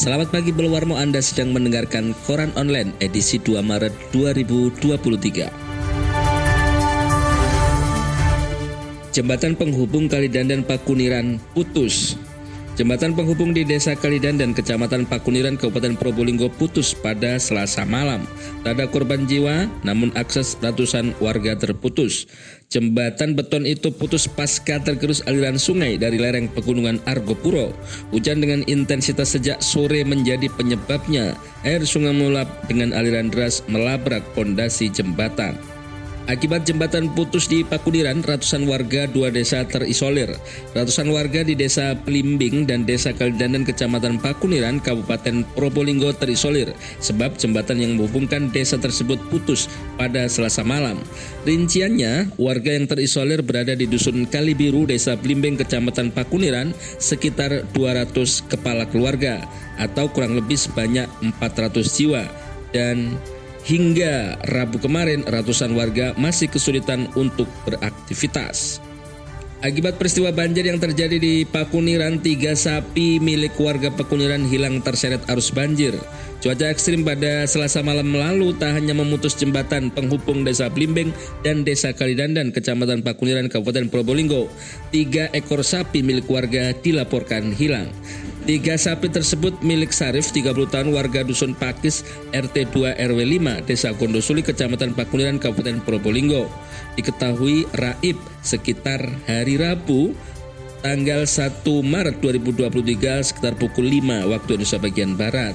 Selamat pagi Belwarmo Anda sedang mendengarkan Koran Online edisi 2 Maret 2023. Jembatan penghubung Kalidan dan Pakuniran putus. Jembatan penghubung di Desa Kalidan dan Kecamatan Pakuniran Kabupaten Probolinggo putus pada Selasa malam. Tak ada korban jiwa, namun akses ratusan warga terputus. Jembatan beton itu putus pasca tergerus aliran sungai dari lereng pegunungan Argopuro. Hujan dengan intensitas sejak sore menjadi penyebabnya. Air sungai mulap dengan aliran deras melabrak pondasi jembatan. Akibat jembatan putus di Pakudiran, ratusan warga dua desa terisolir. Ratusan warga di desa Pelimbing dan desa Kaldandan Kecamatan Pakuniran, Kabupaten Probolinggo terisolir sebab jembatan yang menghubungkan desa tersebut putus pada selasa malam. Rinciannya, warga yang terisolir berada di Dusun Kalibiru, Desa Pelimbing, Kecamatan Pakuniran, sekitar 200 kepala keluarga atau kurang lebih sebanyak 400 jiwa. Dan Hingga Rabu kemarin, ratusan warga masih kesulitan untuk beraktivitas. Akibat peristiwa banjir yang terjadi di Pakuniran, tiga sapi milik warga Pakuniran hilang terseret arus banjir. Cuaca ekstrim pada selasa malam lalu tak hanya memutus jembatan penghubung desa Blimbing dan desa Kalidandan, kecamatan Pakuniran, Kabupaten Probolinggo. Tiga ekor sapi milik warga dilaporkan hilang. Tiga sapi tersebut milik Sarif 30 tahun warga Dusun Pakis RT 2 RW 5 Desa Gondosuli Kecamatan Pakuniran Kabupaten Probolinggo. Diketahui raib sekitar hari Rabu tanggal 1 Maret 2023 sekitar pukul 5 waktu Indonesia bagian Barat.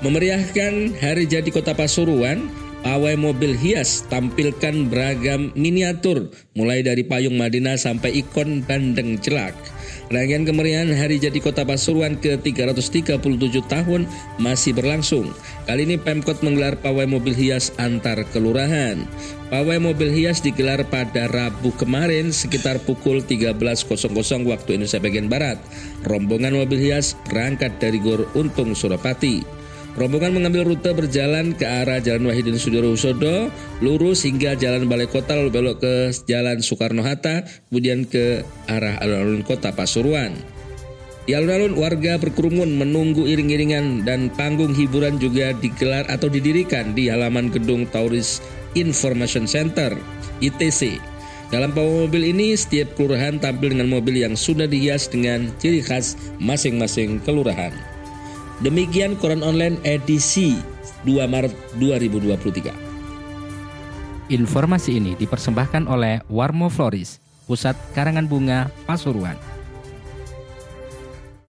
Memeriahkan hari jadi kota Pasuruan, pawai mobil hias tampilkan beragam miniatur mulai dari payung Madinah sampai ikon bandeng celak. Rangkaian kemeriahan Hari Jadi Kota Pasuruan ke-337 tahun masih berlangsung. Kali ini Pemkot menggelar pawai mobil hias antar kelurahan. Pawai mobil hias digelar pada Rabu kemarin sekitar pukul 13.00 waktu Indonesia bagian Barat. Rombongan mobil hias berangkat dari Gor Untung Surapati. Rombongan mengambil rute berjalan ke arah Jalan Wahidin Sudirohusodo, lurus hingga Jalan Balai Kota lalu belok ke Jalan Soekarno-Hatta, kemudian ke arah alun-alun kota Pasuruan. Di alun-alun warga berkerumun menunggu iring-iringan dan panggung hiburan juga digelar atau didirikan di halaman gedung Tauris Information Center ITC. Dalam pawai mobil ini, setiap kelurahan tampil dengan mobil yang sudah dihias dengan ciri khas masing-masing kelurahan. Demikian koran online edisi 2 Maret 2023. Informasi ini dipersembahkan oleh Warmo Floris, Pusat Karangan Bunga Pasuruan.